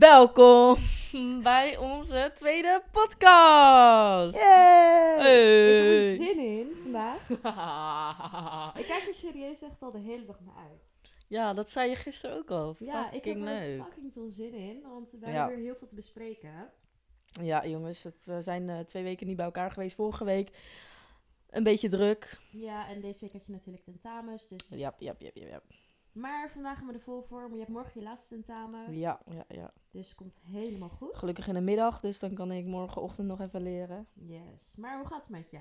Welkom bij onze tweede podcast. Yay! Ik heb er zin in vandaag. Ik kijk er serieus echt al de hele dag naar uit. ja, dat zei je gisteren ook al. Ja, ik heb er leuk. fucking veel zin in, want we Ja. hebben weer heel veel te bespreken. Ja, jongens, het, we zijn eh, twee weken niet bij elkaar geweest. Vorige week een beetje druk. Ja, en deze week had je natuurlijk tentamens, dus... Ja, ja, ja, ja, ja. Maar vandaag gaan we er vol voor, maar je hebt morgen je laatste tentamen, Ja, ja, ja. dus het komt helemaal goed. Gelukkig in de middag, dus dan kan ik morgenochtend nog even leren. Yes. Maar hoe gaat het met je?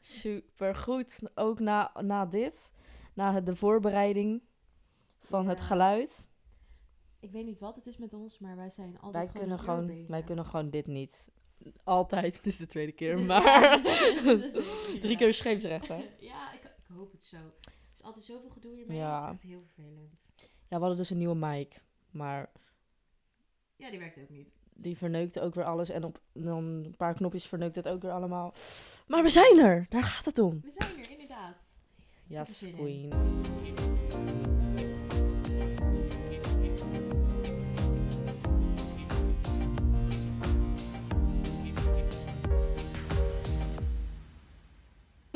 Super goed. Ook na, na dit, na de voorbereiding van het geluid. Ik weet niet wat het is met ons, maar wij zijn altijd Wij gewoon kunnen gewoon, bezig. wij kunnen gewoon dit niet. Altijd, het is de tweede keer, maar drie keer scheepsrecht, hè? Ja, ik, ik hoop het zo. Is altijd zoveel gedoe hiermee, Ja. dat is echt heel vervelend. Ja, we hadden dus een nieuwe mic, maar Ja, die werkt ook niet. die verneukte ook weer alles en op dan een paar knopjes verneukt het ook weer allemaal. Maar we zijn er, daar gaat het om. We zijn er, inderdaad. Er in. queen.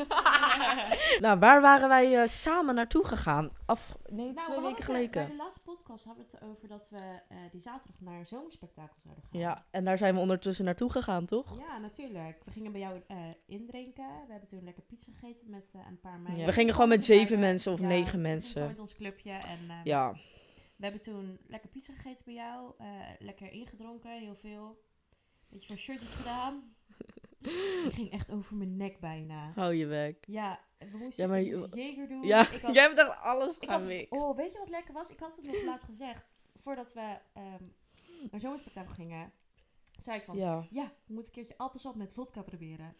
Nou, waar waren wij eh, samen naartoe gegaan? Af, nee, Nou, twee we weken er- geleden. Bij de laatste podcast hadden we het over dat we eh, die zaterdag naar een zomerspektakel zouden gaan. Ja, en daar zijn we ondertussen naartoe gegaan, toch? Ja, natuurlijk. We gingen bij jou eh, indrinken. We hebben toen lekker pizza gegeten met eh, een paar meiden. Ja. We gingen gewoon met zeven mensen of Ja, negen mensen. gewoon met ons clubje. En eh, Ja, we hebben toen lekker pizza gegeten bij jou. eh, lekker ingedronken, heel veel. Beetje van shirtjes gedaan. Die ging echt over mijn nek bijna. hou je bek. Ja, we moesten, Ja, maar ik je- moest Jager doen. Ja, ik had, jij hebt echt alles ik had, oh, weet je wat lekker was? Ik had het nog laatst gezegd. Voordat we ehm naar zomerspektakel gingen, zei ik van... Ja. Ja. we moeten een keertje appelsap met vodka proberen.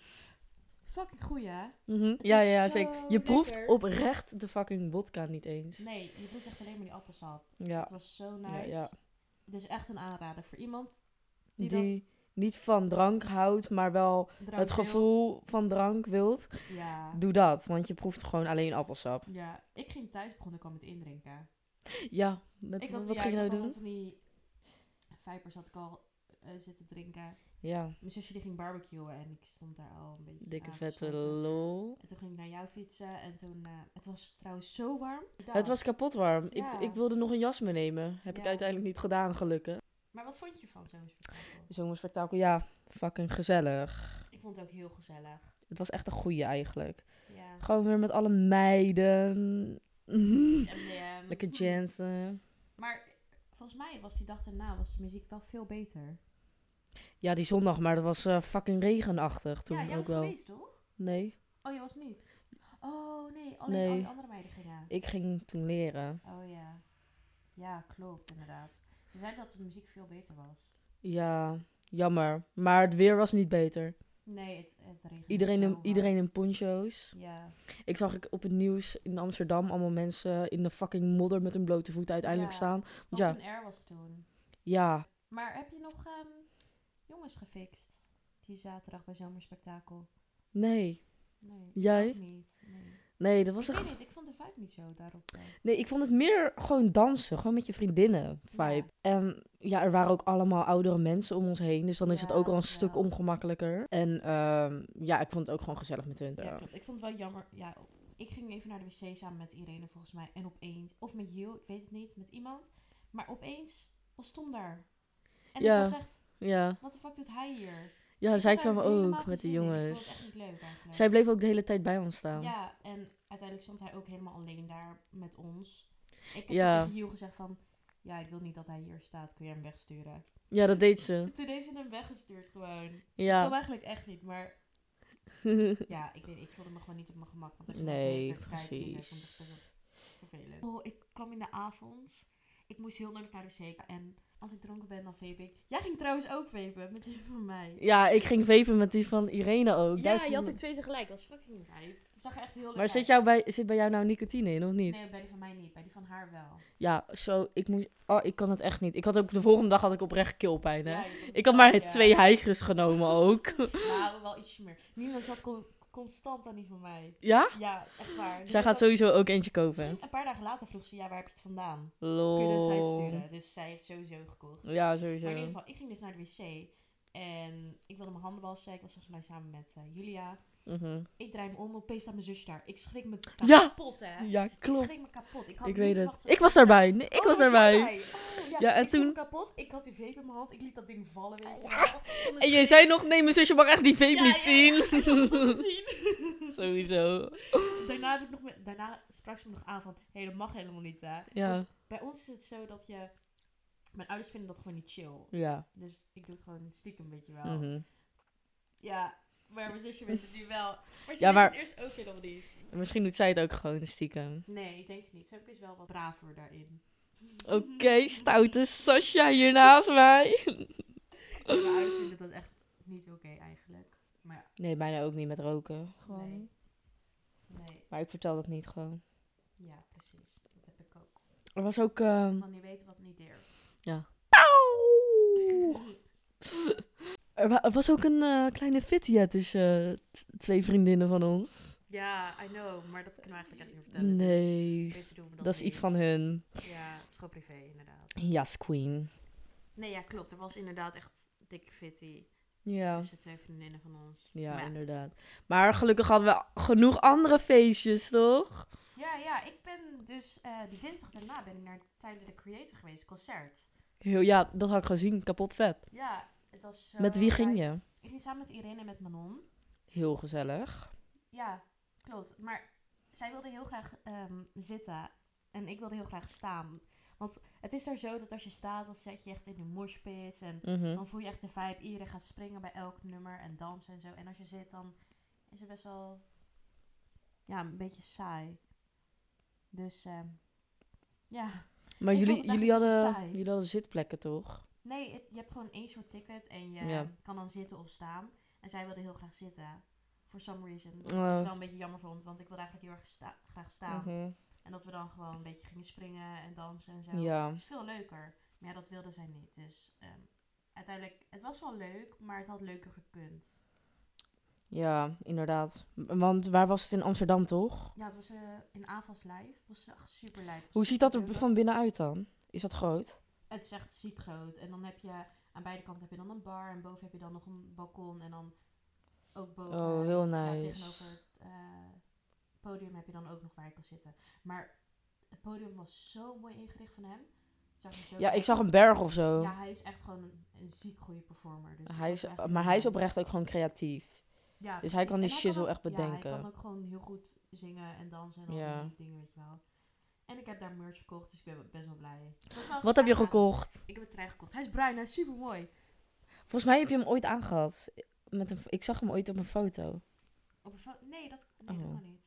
Fucking goeie, hè? Het Ja, ja, zeker. Je proeft lekker. oprecht de fucking vodka niet eens. Nee, je proeft echt alleen maar die appelsap. Ja, Het was zo nice. ja, ja. Dus echt een aanrader voor iemand die, Die niet van drank houdt, maar wel drank het wil. gevoel van drank wilt. Ja. Doe dat, want je proeft gewoon alleen appelsap. ja, ik ging thuis begonnen ik al met indrinken. Ja, met, ik wat, had, wat ja, ging je nou doen? van die vijpers had ik al eh, zitten drinken. Ja, Mijn zusje die ging barbecuen en ik stond daar al een beetje dikke vette lol. En toen ging ik naar jou fietsen en toen... eh, het was trouwens zo warm. Het was kapot warm. Ja. Ik, ik wilde nog een jas meenemen. Heb ik uiteindelijk niet gedaan, gelukkig. Maar wat vond je van zo'n spektakel? Zomerspektakel, ja, fucking gezellig. Ik vond het ook heel gezellig. Het was echt een goeie eigenlijk. Ja. Gewoon weer met alle meiden. Lekker. Jensen. Maar volgens mij was die dag daarna was de muziek wel veel beter. Ja, die zondag, maar dat was eh, fucking regenachtig toen ja, jij ook was wel. geweest, toch? Nee, Oh, jij was niet? Oh, nee. Alleen Nee. al die andere meiden gingen. ik ging toen leren. Oh, ja. Ja, klopt, inderdaad. Ze zeiden dat de muziek veel beter was. Ja, jammer. Maar het weer was niet beter. Nee, het, het regende Iedereen in, iedereen in poncho's. Ja. Ik zag ik op het nieuws in Amsterdam allemaal mensen in de fucking modder met hun blote voeten uiteindelijk Ja. staan. Want ja, air was toen. ja, Maar heb je nog ehm, jongens gefixt? Die zaterdag bij Zomerspektakel? nee. Nee. Jij? ook niet. Nee. Nee, dat was ik echt... weet niet, ik vond de vibe niet zo daarop. eh. Nee, ik vond het meer gewoon dansen. Gewoon met je vriendinnen vibe. Ja. En ja, er waren ook allemaal oudere mensen om ons heen. Dus dan is het ook al een stuk ongemakkelijker. En ehm, ja, ik vond het ook gewoon gezellig met hun. Ja, klopt. Ik vond het wel jammer. Ja, ik ging even naar de wc samen met Irene volgens mij. En opeens, of met you, ik weet het niet, met iemand. Maar opeens was Tom daar. En Ja. ik dacht echt, ja. wat de fuck doet hij hier? Ja Ik zij kwam ook met de. Ik jongens. het echt niet leuk eigenlijk. Zij bleef ook de hele tijd bij ons staan. Ja, en uiteindelijk stond hij ook helemaal alleen daar met ons. Ik heb Ja. tegen Hugh gezegd van, ja, ik wil niet dat hij hier staat. Kun je hem wegsturen? Ja, dat deed ze. Toen heeft ze hem weggestuurd gewoon. Dat Ja. kan eigenlijk echt niet, maar ja, ik weet ik voelde me gewoon niet op mijn gemak. Want ik Nee, kijken. Ik precies. vervelend. Oh, ik kwam in de avond. Ik moest heel nodig naar de zee. En als ik dronken ben, dan vape ik. Jij ging trouwens ook vapen met die van mij. ja, ik ging veven met die van Irene ook. Daar Ja, je had er twee tegelijk. Dat was fucking rijp. Dat zag er echt heel leuk Maar uit. zit, jou bij, zit bij jou nou nicotine in of niet? Nee, bij die van mij niet. Bij die van haar wel. Ja, zo, ik moet... Oh, ik kan het echt niet. Ik had ook, de volgende dag had ik oprecht keelpijn, hè? Ja, Ik had maar wel, ja. twee heigers genomen ook. Nou, wel ietsje meer. Nina zat constant aan die van mij. Ja? Ja, echt waar. Die Zij gaat sowieso ook eentje kopen. Misschien een paar dagen later vroeg ze, ja, waar heb je het vandaan? Kun je de site Lol. sturen? Dus zij heeft sowieso gekocht. Ja, Maar in ieder sowieso. geval, ik ging dus naar de wc. En ik wilde mijn handen wassen. Ik was volgens mij samen met eh, Julia. Mhm. Ik draai me om, opeens staat mijn zusje daar. Ik schrik me Ja. kapot, hè. Ja, Ik klopt. schrik me kapot. Ik, had Ik weet het. Ik was daarbij. Nee, ik Oh, was jij daarbij. bij? Oh, ja. Ja, en ik schrik me toen- kapot. Ik had die vape in mijn hand. Ik liet dat ding vallen, weet je En schrik. zei nog, nee, mijn zusje mag echt die vape niet zien. ik gezien. Sowieso. daarna, heb ik nog daarna sprak ze me nog aan van, hé, hey, dat mag helemaal niet, hè. Ja. Bij ons is het zo dat je... Mijn ouders vinden dat gewoon niet chill. Ja. Dus ik doe het gewoon stiekem, weet je wel. Mhm. Ja, maar mijn zusje weet het nu wel. Maar ze Ja, maar- het eerst ook helemaal niet. En Misschien doet zij het ook gewoon stiekem. Nee, ik denk het niet. Femke is wel wat braver daarin. Oké, stoute Sasha hier naast mij. Mijn ouders vinden dat echt niet oké eigenlijk. Maar ja, Nee, bijna ook niet met roken. Gewoon. nee. Nee, Maar ik vertel dat niet gewoon. ja, precies. Dat heb ik ook. Er was ook... ehm, Van niet weten wat niet deert. Er, wa- er was ook een eh, kleine fitty tussen eh, t- twee vriendinnen van ons. Ja, I know. Maar dat kunnen we eigenlijk echt niet vertellen. Dus Nee, beter doen we dat is niet. iets van hun. Ja, het is gewoon privé inderdaad. Yes, queen. Nee, ja, klopt. Er was inderdaad echt dikke fitty Ja, tussen twee vriendinnen van ons. ja, Maar inderdaad. Maar gelukkig hadden we genoeg andere feestjes, toch? Ja, ja, ik ben dus eh, die dinsdag daarna ben ik naar Tyler de Creator geweest, concert. Heel, ja, dat had ik gezien. Kapot vet. Ja, het was zo Met wie ging je? Ik ging samen met Irene en met Manon. Heel gezellig. Ja, klopt. Maar zij wilde heel graag ehm, zitten en ik wilde heel graag staan. Want het is daar zo dat als je staat, dan zet je echt in de moshpits en Mhm. dan voel je echt de vibe. Iedereen gaat springen bij elk nummer en dansen en zo. En als je zit, dan is het best wel ja, een beetje saai. Dus ehm, ja, Maar Ik jullie, jullie, hadden, saai. jullie hadden zitplekken, toch? Nee, het- je hebt gewoon één soort ticket en je Ja. kan dan zitten of staan. En zij wilde heel graag zitten. For some reason. Wat Oh. ik wel een beetje jammer vond, want ik wilde eigenlijk heel erg sta- graag staan. Mhm. En dat we dan gewoon een beetje gingen springen en dansen en zo. Ja. Dat is veel leuker. Maar ja, dat wilde zij niet. Dus ehm, uiteindelijk, het was wel leuk, maar het had leuker gekund. Ja, inderdaad. Want waar was het in Amsterdam, toch? Ja, het was eh, in AFAS live. Het was echt super live. Hoe ziet dat er van binnenuit dan? Is dat groot? Het is echt ziek groot. En dan heb je aan beide kanten heb je dan een bar. En boven heb je dan nog een balkon. En dan ook boven. Oh, heel ja, nice. tegenover het eh, podium heb je dan ook nog waar je kan zitten. Maar het podium was zo mooi ingericht van hem. Zag zo Ja, ik zag een berg of zo. Ja, hij is echt gewoon een, een ziek goede performer. Dus hij is, maar hij is oprecht ook gewoon creatief. Ja, dus hij kan die shizzle echt Ja, bedenken. hij kan ook gewoon heel goed zingen en dansen en al Ja. die dingen, weet je wel. En ik heb daar merch gekocht, dus ik ben best wel blij. Wel Wat heb je gekocht? Ik heb een trein gekocht. Hij is bruin, hij is super mooi. Volgens mij heb je hem ooit aangehad. Met een, ik zag hem ooit op een foto. Op een fo- nee, dat, nee, dat Oh. kan niet.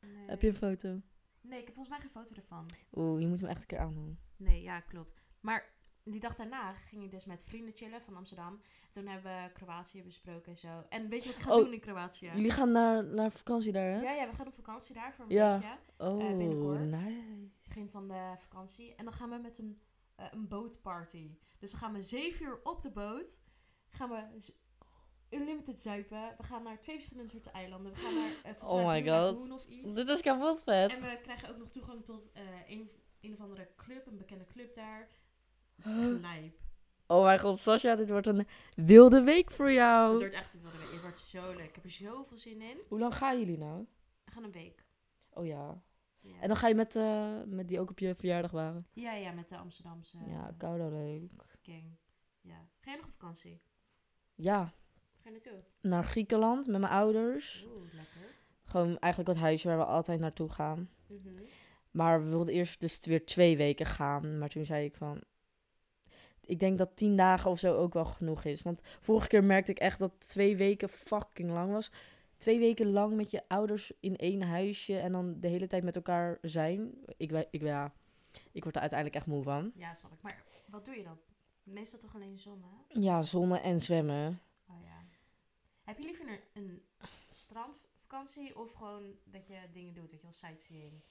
Nee. Heb je een foto? Nee, ik heb volgens mij geen foto ervan. Oeh, je moet hem echt een keer aandoen. Nee, ja, klopt. Maar die dag daarna ging ik dus met vrienden chillen van Amsterdam. Toen hebben we Kroatië besproken en zo. En weet je wat ik ga Oh, doen in Kroatië? Jullie gaan naar, naar vakantie daar, hè? Ja, ja, we gaan op vakantie daar voor een Ja. beetje. Oh, binnenkort. nice. Begin van de vakantie. En dan gaan we met een, eh, een bootparty. Dus dan gaan we zeven uur op de boot. Gaan we unlimited zuipen. We gaan naar twee verschillende soorten eilanden. We gaan naar, eh volgens Oh my God. Of iets. Dit is kapot vet. En we krijgen ook nog toegang tot eh, een, een of andere club, een bekende club daar. Het is echt lijp. Oh mijn god, Sascha, dit wordt een wilde week voor Het jou. wordt echt een wilde week. Het wordt zo leuk. Ik heb er zoveel zin in. Hoe lang gaan jullie nou? We gaan een week. Oh ja. Ja, En dan ga je met, eh, met die ook op je verjaardag waren? ja, ja, met de Amsterdamse Ja, koude leuk. gang. Ja. Ga je nog op vakantie? Ja, Ga je naartoe? naar Griekenland met mijn ouders. Oeh, lekker. Gewoon eigenlijk het huisje waar we altijd naartoe gaan. Mhm. Maar we wilden eerst dus weer twee weken gaan. Maar toen zei ik van... Ik denk dat tien dagen of zo ook wel genoeg is. Want vorige keer merkte ik echt dat twee weken fucking lang was. Twee weken lang met je ouders in één huisje en dan de hele tijd met elkaar zijn. Ik, ik, ja, ik word er uiteindelijk echt moe van. Ja, snap ik. Maar wat doe je dan? Meestal toch alleen zon, hè? Ja, zonnen en zwemmen. Oh ja. Heb je liever een, een strandvakantie of gewoon dat je dingen doet, weet je wel, sightseeing?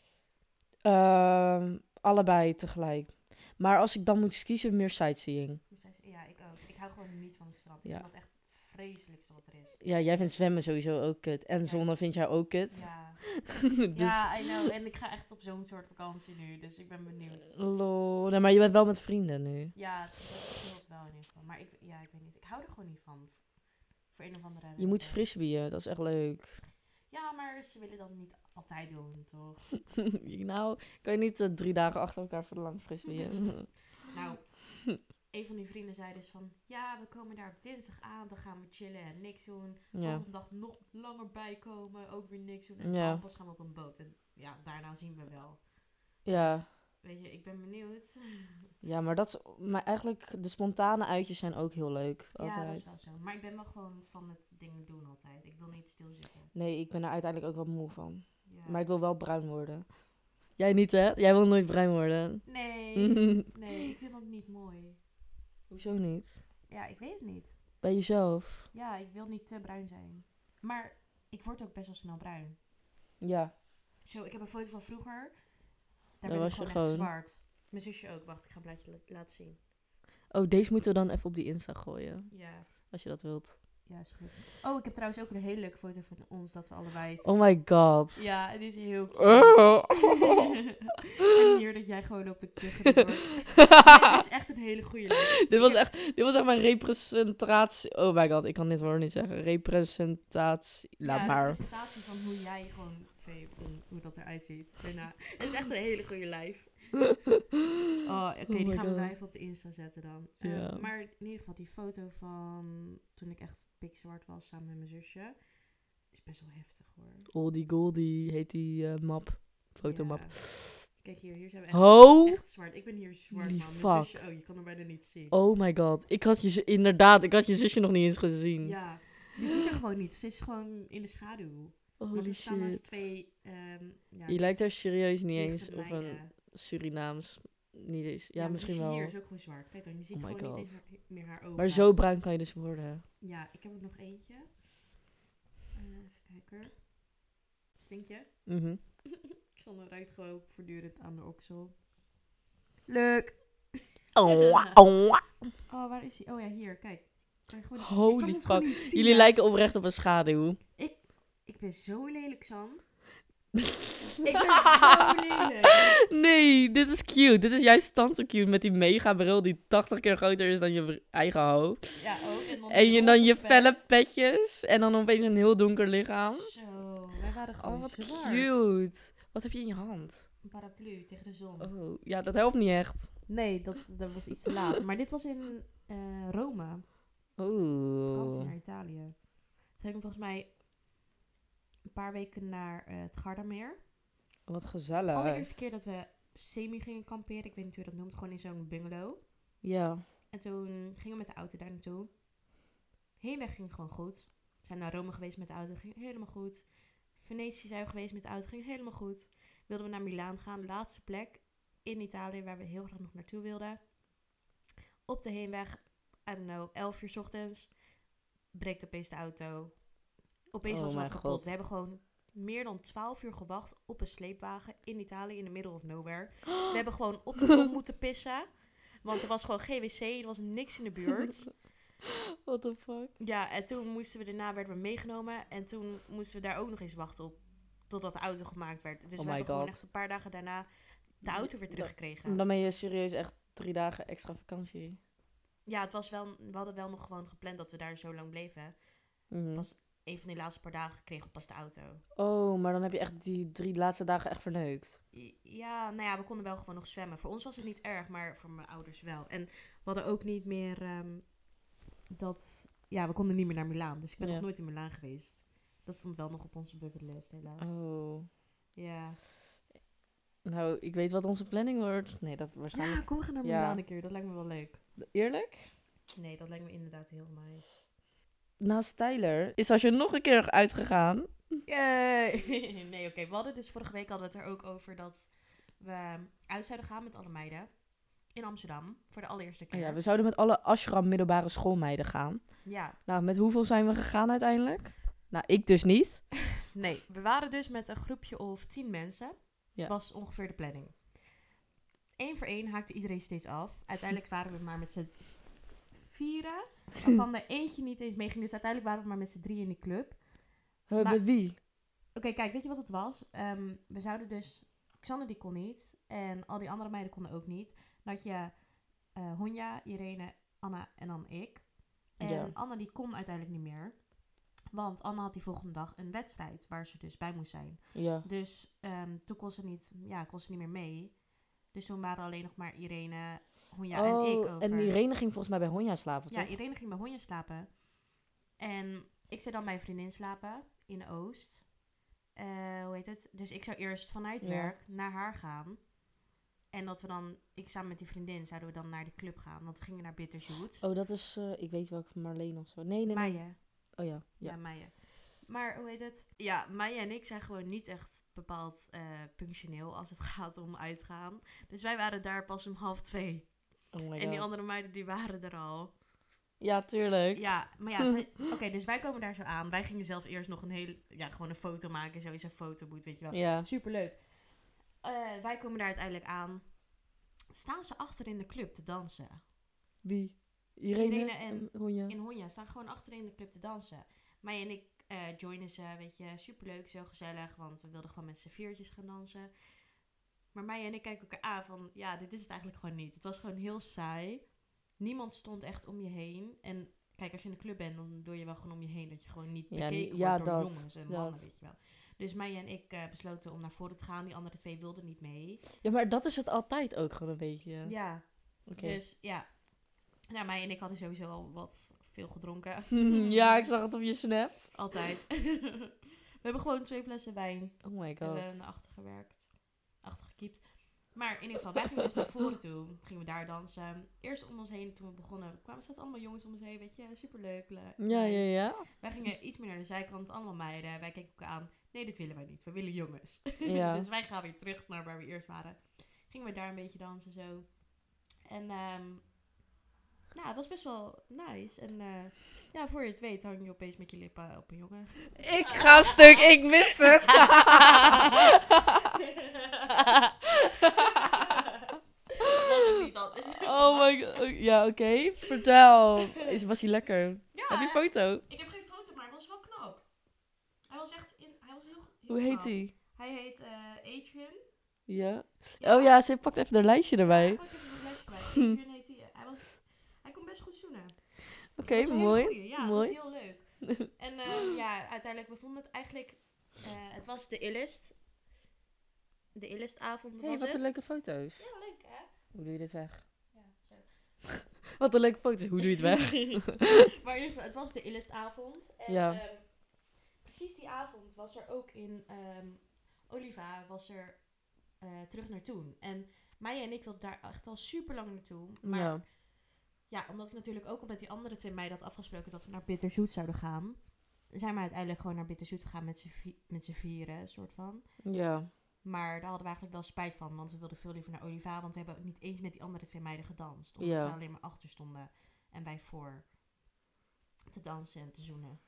Ehm, allebei tegelijk. Maar als ik dan moet kiezen, meer sightseeing. Ja, ik ook. Ik hou gewoon niet van het strand. Ik Ja. vind dat echt vreselijkste wat er is. Ja, jij vindt zwemmen sowieso ook kut. En Ja. zonne vind jij ook kut. Ja, dus, ja I know. En ik ga echt op zo'n soort vakantie nu, dus ik ben benieuwd. lol. Nee, maar je bent wel met vrienden nu. Ja, dat scheelt wel in ieder geval. Maar ik, ja, ik weet niet. Ik hou er gewoon niet van. Voor een of andere reden. Je moet frisbeeën, dat is echt leuk. Ja, maar ze willen dat niet altijd doen, toch? nou, kan je niet eh, drie dagen achter elkaar voor de lang frisbeeën? Nou, een van die vrienden zei dus van... Ja, we komen daar op dinsdag aan. Dan gaan we chillen en niks doen. ja. Volgende dag nog langer bijkomen. Ook weer niks doen. En Ja. dan pas gaan we op een boot. En ja, daarna zien we wel. ja. Weet je, ik ben benieuwd. Ja, maar dat is, maar eigenlijk de spontane uitjes zijn ook heel leuk. Ja, dat is Altijd. wel zo. Maar ik ben wel gewoon van het dingen doen altijd. Ik wil niet stilzitten. Nee, ik ben er uiteindelijk ook wel moe van. Ja. Maar ik wil wel bruin worden. Jij niet, hè? Jij wil nooit bruin worden. Nee, nee, ik vind dat niet mooi. Hoezo niet? Ja, ik weet het niet. Bij jezelf. Ja, ik wil niet te bruin zijn. Maar ik word ook best wel snel bruin. Ja. Zo, ik heb een foto van vroeger. Daar Daar ben was ik gewoon echt gewoon- zwart. Mijn zusje ook. Wacht, ik ga een blaadje la- laten zien. Oh, deze moeten we dan even op die Insta gooien. Ja, Als je dat wilt. Ja, is goed. Oh, ik heb trouwens ook een hele leuke foto van ons dat we allebei... Oh my god. Ja, het is heel. Oh. en hier dat jij gewoon op de kuchen wordt. Dit is echt een hele goede leuk. dit, was echt, dit was echt mijn representatie. Oh my god, ik kan dit woord niet zeggen. Representatie. Laat ja, maar. een presentatie van hoe jij gewoon veept en hoe dat eruit ziet. Daarna. Het is echt een hele goede live. Oh, oké, Oh die gaan we God. even op de Insta zetten dan. Eh, Ja. Maar in ieder geval, die foto van toen ik echt pikzwart was samen met mijn zusje, is best wel heftig hoor. Oldie Goldie heet die eh, map. Fotomap. Ja. Kijk hier, hier zijn we echt, zwart. Ik ben hier zwart, man. Mijn fuck. zusje, oh, je kan er bijna niet zien. Oh my god. Ik had je inderdaad, ik had je zusje nog niet eens gezien. Ja, je ziet er gewoon niet. Ze is gewoon in de schaduw. Want Holy shit. twee... ehm ja, Je lijkt er serieus niet eens of een meiden. Surinaams. Niet eens. Ja, misschien wel. Hier is ook gewoon zwart. Kijk dan, je ziet Oh gewoon niet God. eens meer- haar ogen. Maar zo bruin kan je dus worden. Ja, ik heb er nog eentje. Eh, even kijken. Stinkt je? Mhm. Xander ruikt gewoon voortdurend aan de oksel. Leuk! Oh, oh. Oh, waar is hij? Oh ja, hier, kijk. Kan gewoon, Holy fuck. niet Jullie lijken oprecht op een schaduw. Ik ben zo lelijk, San. Ik ben zo lelijk. Nee, dit is cute. Dit is juist stand zo cute met die mega bril die 80 keer groter is dan je eigen hoofd. Ja, ook. En dan, En je, dan pet. felle petjes en dan opeens een heel donker lichaam. Zo, wij waren gewoon Oh, wat zwart. cute. Wat heb je in je hand? Een paraplu tegen de zon. Oh, ja, dat helpt niet echt. Nee, dat, dat was iets te laat. Maar dit was in eh, Rome. Oh. Vakantie naar Italië. Toen ging ik volgens mij een paar weken naar eh, het Gardameer. Wat gezellig. Allereerste keer dat we semi gingen kamperen. Ik weet niet hoe je dat noemt. Gewoon in zo'n bungalow. Ja. En toen gingen we met de auto daar naartoe. Heenweg ging gewoon goed. We zijn naar Rome geweest met de auto. Ging helemaal goed. Venetië zijn we geweest met de auto. Ging helemaal goed. Wilden we naar Milaan gaan. Laatste plek in Italië waar we heel graag nog naartoe wilden. Op de heenweg, I don't know, 11 uur 's ochtends. Breekt opeens de auto. Opeens Oh was mijn kapot. God. We hebben gewoon meer dan 12 uur gewacht op een sleepwagen in Italië in the middle of nowhere. We hebben gewoon op de grond moeten pissen. Want er was gewoon geen wc, er was niks in de buurt. What the fuck? Ja, en toen moesten we daarna werden we meegenomen. En toen moesten we daar ook nog eens wachten op totdat de auto gemaakt werd. Dus Oh we hebben gewoon echt een paar dagen daarna de auto weer teruggekregen. Dan ben je serieus echt drie dagen extra vakantie. Ja, het was wel, we hadden wel nog gewoon gepland dat we daar zo lang bleven. Mhm. Pas een van die laatste paar dagen kregen we pas de auto. Oh, maar dan heb je echt die drie laatste dagen echt verneukt. Ja, nou ja, we konden wel gewoon nog zwemmen. Voor ons was het niet erg, maar voor mijn ouders wel. En we hadden ook niet meer ehm, dat... Ja, we konden niet meer naar Milaan. Dus ik ben Ja. nog nooit in Milaan geweest. Dat stond wel nog op onze bucketlist, helaas. Oh. Ja. Nou, ik weet wat onze planning wordt. Nee, dat waarschijnlijk... Ja, kom, we gaan naar Ja. Milaan een keer. Dat lijkt me wel leuk. Eerlijk? Nee, dat lijkt me inderdaad heel nice. Naast Tyler is als je nog een keer uitgegaan. Nee, oké. We hadden dus vorige week hadden we het er ook over dat we uit zouden gaan met alle meiden. In Amsterdam. Voor de allereerste Oh keer. ja, we zouden met alle Ashram middelbare schoolmeiden gaan. ja. Nou, met hoeveel zijn we gegaan uiteindelijk? Nou, ik dus niet. Nee, we waren dus met een groepje of tien mensen. Ja. Was ongeveer de planning. Eén voor één haakte iedereen steeds af. Uiteindelijk waren we maar met z'n vieren. Waarvan er eentje niet eens meeging. Dus uiteindelijk waren we maar met z'n drie in die club. Met wie? Oké, kijk, weet je wat het was? Ehm, we zouden dus... Xander die kon niet. En al die andere meiden konden ook niet. Had je eh Honja, Irene, Anna en dan ik. En Ja. Anna die kon uiteindelijk niet meer. Want Anna had die volgende dag een wedstrijd waar ze dus bij moest zijn. Ja. Dus ehm, toen kon ze, niet, ja, kon ze niet meer mee. Dus toen waren alleen nog maar Irene, Honja en ik oh, over. en Irene ging volgens mij bij Honja slapen, Ja? Irene ging bij Honja slapen. En ik zou dan bij een vriendin slapen in Oost. Eh, hoe heet het? Dus ik zou eerst vanuit Ja. werk naar haar gaan. En dat we dan, ik samen met die vriendin, zouden we dan naar de club gaan. Want we gingen naar Bitterzoet. Oh, dat is, eh, ik weet welke, Marleen of zo. Nee, nee, nee. Meijen. Oh ja, Ja, ja. Meijen. Maar hoe heet het? Ja, Maya en ik zijn gewoon niet echt bepaald eh, punctioneel als het gaat om uitgaan. Dus wij waren daar pas om half twee. Oh my en die God. andere meiden die waren er al. Ja, tuurlijk. Ja, maar ja, oké, dus wij komen daar zo aan. Wij gingen zelf eerst nog een hele, ja, gewoon een foto maken. Sowieso een fotoboot, weet je wel. Ja. Superleuk. Eh, wij komen daar uiteindelijk aan. Staan ze achter in de club te dansen? Wie? Irene, Irene en- Honja. In Honja staan gewoon achter in de club te dansen. Mij en ik eh joinen ze, weet je, superleuk, zo gezellig. Want we wilden gewoon met z'n viertjes gaan dansen. Maar mij en ik kijken elkaar aan van, ja, dit is het eigenlijk gewoon niet. Het was gewoon heel saai. Niemand stond echt om je heen. En kijk, als je in de club bent, dan wil je wel gewoon om je heen. Dat je gewoon niet Ja, bekeken ja, wordt door dat, jongens en dat. mannen, weet je wel. Dus mij en ik eh, besloten om naar voren te gaan. Die andere twee wilden niet mee. Ja, maar dat is het altijd ook gewoon een beetje. Ja, Oké. dus ja. Ja, mij en ik hadden sowieso al wat veel gedronken. ja, ik zag het op je snap. Altijd. we hebben gewoon twee flessen wijn. Oh my god. hebben naar achter gewerkt. Gekiept. Maar in ieder geval, wij gingen dus naar voren toe. Gingen we daar dansen. Eerst om ons heen, toen we begonnen, kwamen zaten allemaal jongens om ons heen. Weet je, superleuk. le- Ja, ja, ja. Wij gingen iets meer naar de zijkant, allemaal meiden. Wij keken elkaar aan. Nee, dit willen wij niet. We willen jongens. Ja. dus wij gaan weer terug naar waar we eerst waren. Gingen we daar een beetje dansen zo. En ehm nou, het was best wel nice. En eh, ja, voor je het weet hang je opeens met je lippen op een jongen. Ik ga stuk, ik wist het. niet anders. oh my god. Ja, oké. Vertel. Is, was hij lekker? Ja, Heb je een foto? ik heb geen foto, maar hij was wel knap. Hij was echt in, hij was heel, heel Hoe heet knap. hij? Hij heet eh, Adrian. Ja. Oh ja, ze pakt even haar lijstje erbij. Ja, pak even een lijstje bij. Adrian heet hij. Hij, was, hij kon best goed zoenen. Oké, Dat mooi. goeie. Ja, mooi. dat was heel leuk. En eh, ja, uiteindelijk, we vonden het eigenlijk... eh, het was de illest. De illistavond hey, was wat het. een leuke foto's. Ja, leuk hè? Hoe doe je dit weg? Ja, zo. Wat een leuke foto's. Hoe doe je het weg? maar in ieder geval, het was de illistavond. En Ja. ehm, precies die avond was er ook in ehm, Oliva was er eh, terug naar toen. En Maya en ik wilden daar echt al super lang naartoe. Maar ja. ja. omdat ik natuurlijk ook al met die andere twee meiden had afgesproken dat we naar Bitterzoet zouden gaan. Zijn we uiteindelijk gewoon naar Bitterzoet gegaan met z'n vi- met z'n vieren, soort van. Ja. Maar daar hadden we eigenlijk wel spijt van, want we wilden veel liever naar Oliva. Want we hebben niet eens met die andere twee meiden gedanst. Omdat Ja. ze alleen maar achter stonden en wij voor te dansen en te zoenen.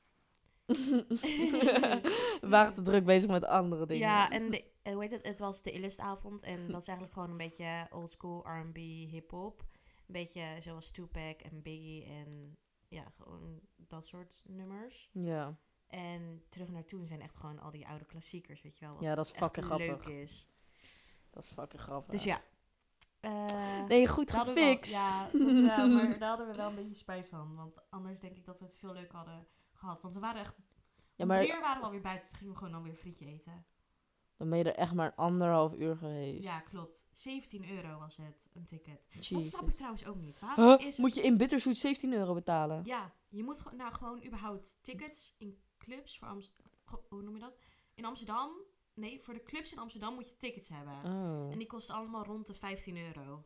We waren te druk bezig met andere dingen. Ja, en de, hoe heet het? Het was de illistavond en dat is eigenlijk gewoon een beetje old school R&B hip-hop. Een beetje zoals Tupac en Biggie en ja, gewoon dat soort nummers. Ja. En terug naar toen zijn echt gewoon al die oude klassiekers, weet je wel. Wat Ja, dat is fucking leuk grappig. is. Dat is fucking grappig. Dus ja. Eh, Nee, goed wel- gefixt. ja, dat wel, maar daar hadden we wel een beetje spijt van. Want anders denk ik dat we het veel leuk hadden gehad. Want we waren echt... Ja, maar uur waren we alweer buiten. Toen gingen we gewoon alweer frietje eten. dan ben je er echt maar anderhalf uur geweest. Ja, klopt. 17 euro was het, een ticket. Dat snap ik trouwens ook niet. Waarom Huh? is Moet je in Bitterzoet 17 euro betalen? Ja, je moet gewoon, nou, gewoon überhaupt tickets in clubs voor Amsterdam. Hoe noem je dat? In Amsterdam. Nee, voor de clubs in Amsterdam moet je tickets hebben. Oh, En die kosten allemaal rond de 15 euro.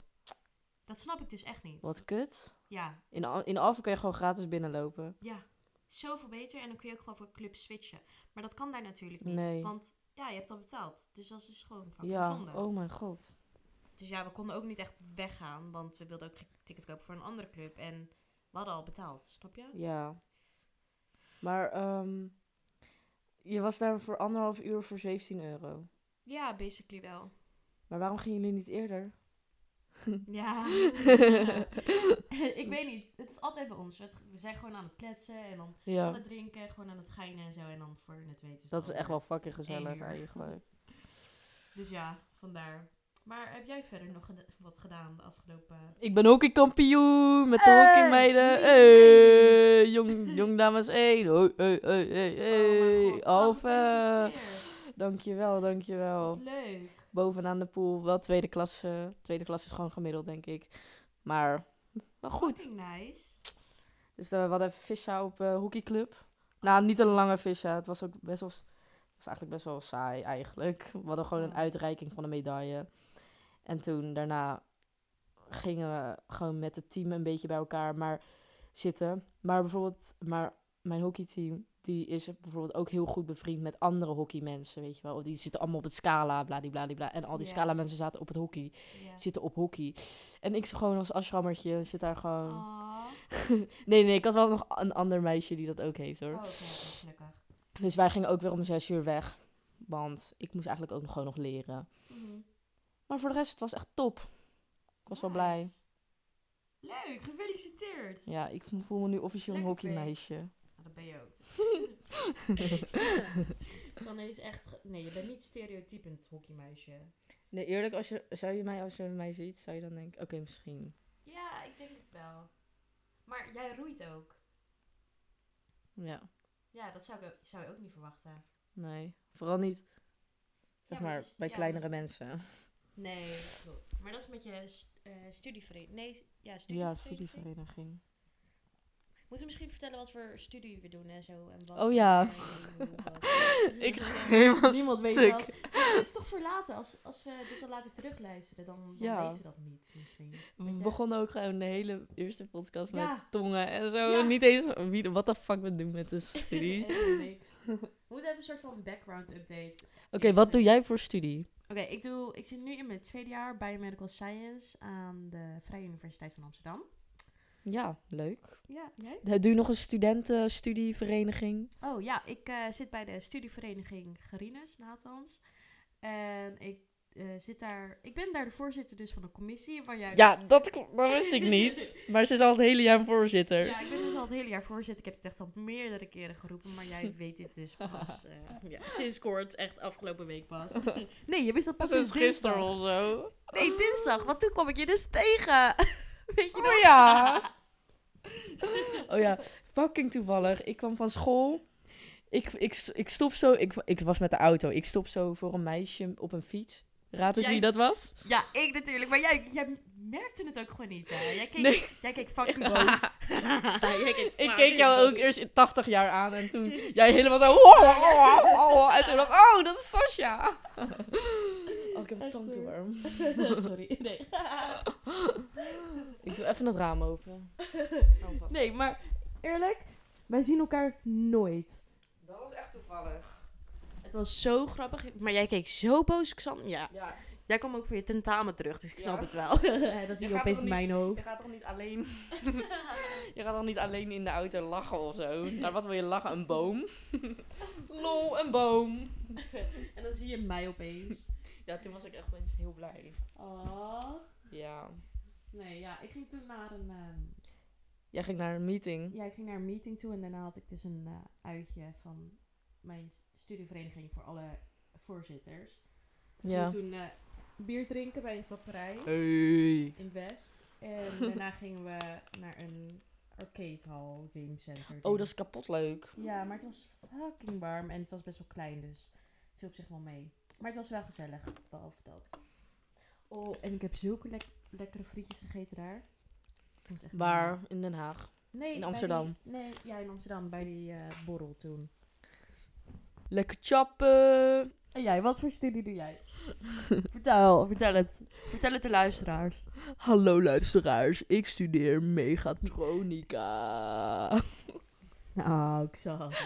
Dat snap ik dus echt niet. wat kut. Ja. In, Al- in Alphen kan je gewoon gratis binnenlopen. Ja, zoveel beter. En dan kun je ook gewoon voor clubs switchen. Maar dat kan daar natuurlijk niet. Nee. Want ja, je hebt al betaald. Dus dat is gewoon fucking Ja, zonde. oh mijn god. Dus ja, we konden ook niet echt weggaan. Want we wilden ook geen ticket kopen voor een andere club. En we hadden al betaald. Snap je? Ja. Maar ehm, je was daar voor anderhalf uur voor 17 euro. Ja, basically wel. Maar waarom gingen jullie niet eerder? Ja. ik weet niet. Het is altijd bij ons. We zijn gewoon aan het kletsen en dan aan Ja, het drinken, gewoon aan het geinen en zo. En dan voor het weten is dat is echt wel fucking gezellig eigenlijk. Dus ja, vandaar. Maar heb jij verder nog wat gedaan de afgelopen... Ik ben hockeykampioen met de Hey, hockeymeiden. Hey, niet. jong, jong dames 1. Hoi, hey, hey, hey, Oh mijn hey. god, Alve. Dankjewel, dankjewel. Wat leuk. Bovenaan de pool, wel tweede klasse. Tweede klas is gewoon gemiddeld, denk ik. Maar, wel goed. Nice. Dus eh, we hadden even vissen op eh hockeyclub. Nou, niet een lange vissen. Het was ook best wel... was eigenlijk best wel saai, eigenlijk. We hadden gewoon een Oh. uitreiking van een medaille. En toen, daarna, gingen we gewoon met het team een beetje bij elkaar maar zitten. Maar bijvoorbeeld, maar mijn hockeyteam, die is bijvoorbeeld ook heel goed bevriend met andere hockeymensen, weet je wel. Die zitten allemaal op het scala, bladibladibla. En al die scala mensen zaten op het hockey, zitten op hockey. En ik gewoon als ashrammertje zit daar gewoon... Nee, nee, ik had wel nog een ander meisje die dat ook heeft hoor. Oh, gelukkig. Dus wij gingen ook weer om zes uur weg. Want ik moest eigenlijk ook nog gewoon nog leren. Mhm. Maar voor de rest, het was echt top. Ik was wel blij. Leuk, gefeliciteerd. Ja, ik voel me nu officieel een hockeymeisje. Nou, dat ben je ook. Sanne is echt... Nee, je bent niet stereotypend hockeymeisje. Nee, eerlijk, als je, zou je mij als je mij ziet, zou je dan denken, oké, misschien. Ja, ik denk het wel. Maar jij roeit ook. Ja, Ja, dat zou, ik zou je ook niet verwachten. nee. Vooral niet, zeg Ja, maar, is- bij ja, kleinere mensen. Nee, dat klopt. Maar dat is met je st- eh, studievereniging. Nee, ja, Ja, studievereniging. studievereniging. Moeten we misschien vertellen wat voor studie we doen en zo? En wat Oh ja. en hoe, wat. Ik helemaal Niemand weet dat. Het is toch voor later. Als, als we dit dan laten terugluisteren, dan, dan Ja. weten we dat niet misschien. We Weet begonnen ook gewoon de hele eerste podcast Ja. met tongen en zo. Ja. Niet eens wie, wat de fuck we doen met de studie. Oké, niks. We moeten even een soort van background update. wat doe jij voor studie? Oké, ik doe, ik zit nu in mijn tweede jaar Biomedical Science aan de Vrije Universiteit van Amsterdam. Ja, leuk. Ja, jij? Doe je nog een studentenstudievereniging? Oh ja, ik eh, zit bij de studievereniging Gerines, Nathans. En ik eh, zit daar, ik ben daar de voorzitter dus van de commissie waar jij Ja, dus- dat, dat wist ik niet. Maar ze is al het hele jaar voorzitter. Ja, ik ben dus al het hele jaar voorzitter. Ik heb het echt al meerdere keren geroepen, maar jij weet dit dus pas eh, ja, sinds kort, echt afgelopen week pas. Nee, je wist dat pas sinds gisteren dinsdag. of zo. Nee, dinsdag, want toen kwam ik je dus tegen. Weet je nog? Oh ja. Oh ja, fucking toevallig. Ik kwam van school. Ik, ik, ik stop zo, ik, ik was met de auto. Ik stop zo voor een meisje op een fiets. Raad eens Jij- wie dat was? Ja, ik natuurlijk. Maar jij, jij merkte het ook gewoon niet, hè? Jij keek, Nee. jij keek fucking boos. Jij keek Ik keek jou ook eerst in 80 jaar aan en toen jij helemaal zo. "Oh, oh, oh, oh," En toen dacht ik, oh, dat is Sascha. Oh, ik heb een Echt, tandtoeworm. Sorry, nee. Ik doe even het raam open. Oh. Nee, maar eerlijk, wij zien elkaar nooit. Dat was echt toevallig. Het was zo grappig. Maar jij keek zo boos, Xan. Ja, Ja, jij kwam ook voor je tentamen terug, dus ik snap Ja. het wel. dat zie je gaat opeens in mijn je hoofd. gaat toch niet alleen... je gaat toch niet alleen in de auto lachen of zo? Naar wat wil je lachen? Een boom? Lol, een boom. en dan zie je mij opeens. Ja, toen was ik echt opeens heel blij. Oh. Ja. Nee, ja, ik ging toen naar een... ehm, Jij ging naar een meeting. ja, ik ging naar een meeting toe en daarna had ik dus een eh, uitje van mijn studievereniging voor alle voorzitters. We Ja. gingen toen eh, bier drinken bij een tapperij Hey. in West. En daarna gingen we naar een arcadehal, game center. Oh, dat is kapot leuk. Ja, maar het was fucking warm en het was best wel klein, dus het viel op zich wel mee. Maar het was wel gezellig, behalve dat. Oh, en ik heb zulke lek- lekkere frietjes gegeten daar. Dat was echt Waar? In Den Haag. Nee, In Amsterdam? die- nee, ja, in Amsterdam, bij die eh, borrel toen. Lekker chappen. En jij, wat voor studie doe jij? vertel, vertel het. Vertel het de luisteraars. Hallo luisteraars, ik studeer megatronica. Nou, ik zag.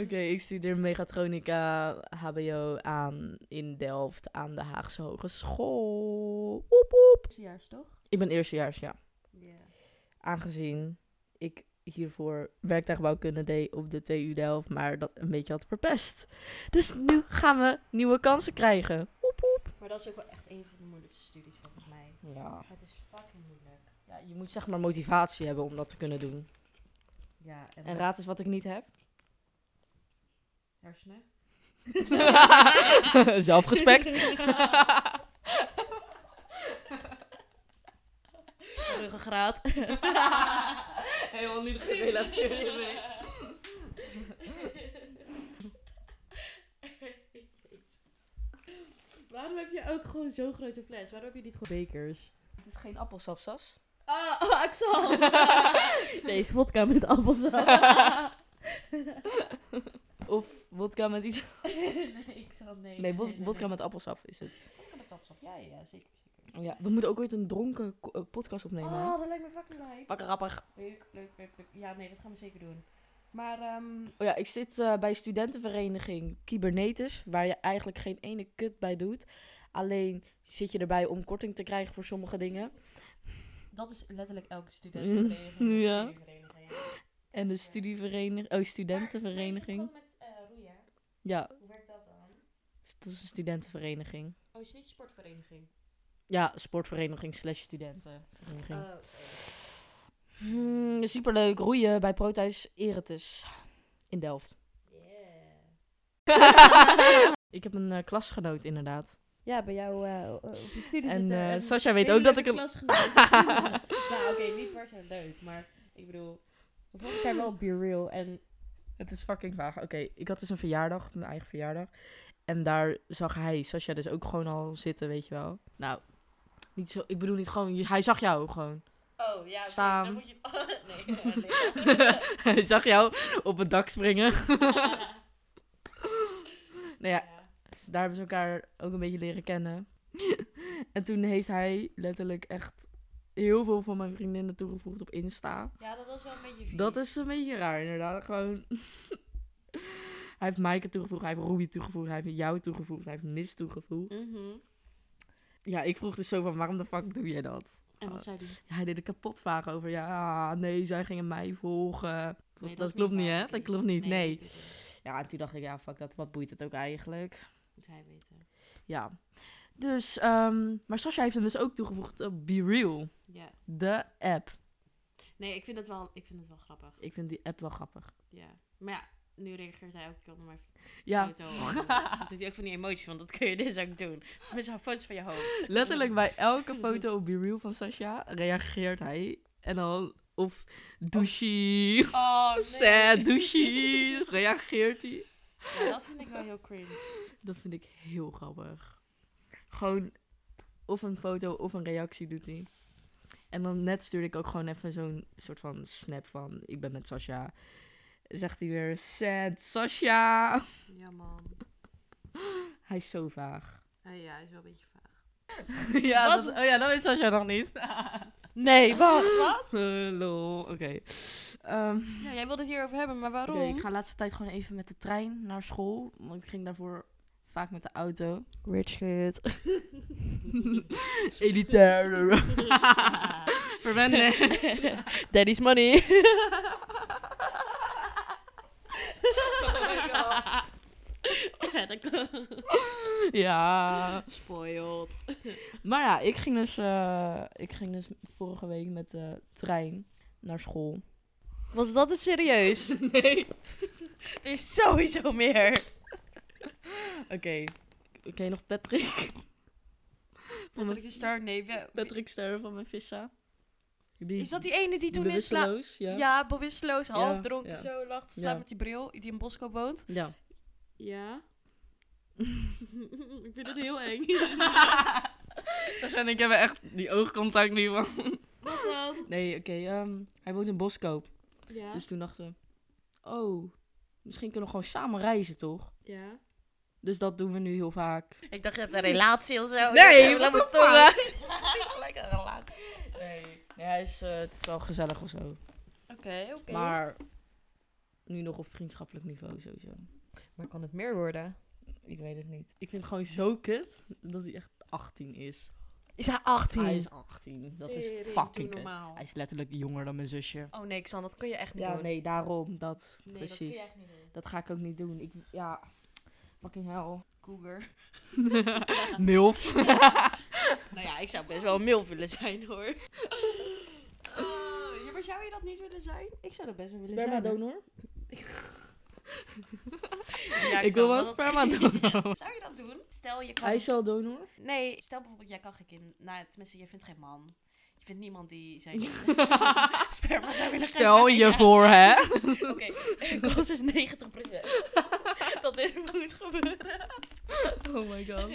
Oké, ik studeer megatronica HBO aan in Delft aan de Haagse Hogeschool. Oep oep. Eerstejaars, toch? Ik ben eerstejaars, ja. Ja. Aangezien ik hiervoor werktuigbouwkunde deed op de TU Delft, maar dat een beetje had verpest. Dus nu gaan we nieuwe kansen krijgen. Oep oep. Maar dat is ook wel echt een van de moeilijkste studies volgens mij. Ja. Het is fucking moeilijk. ja. Je moet zeg maar motivatie hebben om dat te kunnen doen. Ja, en, En raad eens wat ik niet heb. hersenen. Zelfrespect. Ruggengraat. Helemaal niet gerelateerd hiermee. Waarom heb je ook gewoon zo'n grote fles? Waarom heb je niet gewoon bekers? Het is geen appelsap, Sas. Ah, oh, Axel! Deze vodka met appelsap. Of wodka met iets... nee, ik zal nee. Nee, wod- wodka met appelsap is het. Vodka met appelsap. Ja, ja, zeker. Ja, we moeten ook ooit een dronken eh, podcast opnemen. hè? Oh, dat lijkt me fucking leuk. Pakken rappig. Leuk, leuk, leuk, leuk. Ja, nee, dat gaan we zeker doen. Maar, ehm Oh ja, ik zit eh, bij studentenvereniging Kybernetis, waar je eigenlijk geen ene kut bij doet. Alleen zit je erbij om korting te krijgen voor sommige dingen. dat is letterlijk elke studentenvereniging. Ja. En de studievereniging, oh, studentenvereniging. Maar, maar met eh, roeien. Ja, Hoe werkt dat dan? dat is een studentenvereniging. Oh, is niet een sportvereniging? Ja, sportvereniging slash studentenvereniging. Oh, Hmm, superleuk, roeien bij Proteus Eretus in Delft. yeah. Ik heb een eh, klasgenoot inderdaad. Ja, bij jou eh, op je studie En Sascha weet ook dat ik een... klasgenoot. ja, oké, niet per se leuk, maar ik bedoel, we vonden elkaar wel be real en Het is fucking vaag. Oké, ik had dus een verjaardag, mijn eigen verjaardag. En daar zag hij, Sascha, dus ook gewoon al zitten, weet je wel. Nou, niet zo, ik bedoel niet gewoon, hij zag jou gewoon. Oh, ja, Saam. dan moet je het... nee, nee. hij zag jou op het dak springen. nou ja, dus daar hebben ze elkaar ook een beetje leren kennen. en toen heeft hij letterlijk echt heel veel van mijn vriendinnen toegevoegd op Insta. Ja, dat was wel een beetje vies. Dat is een beetje raar, inderdaad. Gewoon. hij heeft Maaike toegevoegd, hij heeft Ruby toegevoegd, hij heeft jou toegevoegd, hij heeft Nis toegevoegd. Mhm. Ja, ik vroeg dus zo van, waarom de fuck doe je dat? En wat zei die? Ja, hij deed er kapot vragen over, ja, nee, zij gingen mij volgen. Dat, Nee, dat is klopt niet, hè? Dat klopt niet, nee. niet. Ja, en toen dacht ik, ja, fuck dat, wat boeit het ook eigenlijk? Moet hij weten. Ja. Dus, ehm, maar Sasha heeft hem dus ook toegevoegd op Be Real, Ja. de app. Nee, ik vind het wel, ik vind het wel grappig. Ik vind die app wel grappig. Ja. Maar ja, nu reageert hij elke keer op mijn Ja, foto. Doet hij ook van die emoties, want dat kun je dus ook doen. Tenminste, foto's van je hoofd. Letterlijk bij elke foto op Be van Sasha reageert hij. En dan of douchey, Oh, nee. sad douchey, reageert hij. Ja, dat vind ik wel heel cringe. Dat vind ik heel grappig. Gewoon of een foto of een reactie doet hij. En dan net stuurde ik ook gewoon even zo'n soort van snap van ik ben met Sasha. Zegt hij weer sad Sasha. Ja, man. Hij is zo vaag. Oh, ja, hij is wel een beetje vaag. ja, dat, oh ja, dat weet Sasha nog niet. Nee, wacht, wat? Eh, lol, oké. Ehm, Ja, jij wilde het hierover hebben, maar waarom? Oké, ik ga de laatste tijd gewoon even met de trein naar school. Want ik ging daarvoor vaak met de auto. Rich kid. Elitair. Verwende. Daddy's money. Ja, dat klopt. ja. Spoiled. Maar ja, ik ging, dus, eh, ik ging dus vorige week met de trein naar school. Was dat het serieus? Nee. Er is sowieso meer. Oké. Oké, nog Patrick. Patrick de Star, nee. Patrick Ster van mijn vissa. Die, Is dat die ene die toen in slaap... bewusteloos, Ja, Ja. bewusteloos, half Ja, dronken, ja. zo lag te Ja. slaan met die bril, die in Bosco woont. Ja. Ja. ik vind het heel eng. En ik hebben echt die oogcontact nu van. Wat dan? Nee, oké. ehm, hij woont in Boskoop. Ja. Dus toen dachten we, oh, misschien kunnen we gewoon samen reizen, toch? ja. Dus dat doen we nu heel vaak. Ik dacht, je hebt een relatie of zo. Nee, laat me tongen. Lekker een relatie. Nee, nee hij is, eh, het is wel gezellig of zo. Oké, oké. Maar nu nog op vriendschappelijk niveau sowieso. Maar kan het meer worden? Ik weet het niet. Ik vind het gewoon zo kut dat hij echt 18 is. Is hij 18? Hij is 18. Dat is Tering, fucking kut. normaal. Hij is letterlijk jonger dan mijn zusje. Oh nee, Xan, dat kun je echt niet Ja, doen. nee, daarom. Dat. Nee, dat kun precies. je echt niet doen. Dat ga ik ook niet doen. Ik, ja, fucking hell. cougar. Milf. Nou ja, ik zou best wel een milf willen zijn hoor. Oh, ja, maar zou je dat niet willen zijn? Ik zou dat best wel willen zijn. hoor. Spermadonor? Ja, Ik wil wel dat- spermadonor. Zou je dat doen? Stel je kan... Eicel-donor? Nee, stel bijvoorbeeld jij kan geen kind... Nou, tenminste, je vindt geen man. Je vindt niemand die zijn sperma zou willen Stel je voor, hè? Oké, kans is 90% dat dit moet gebeuren. Oh my god.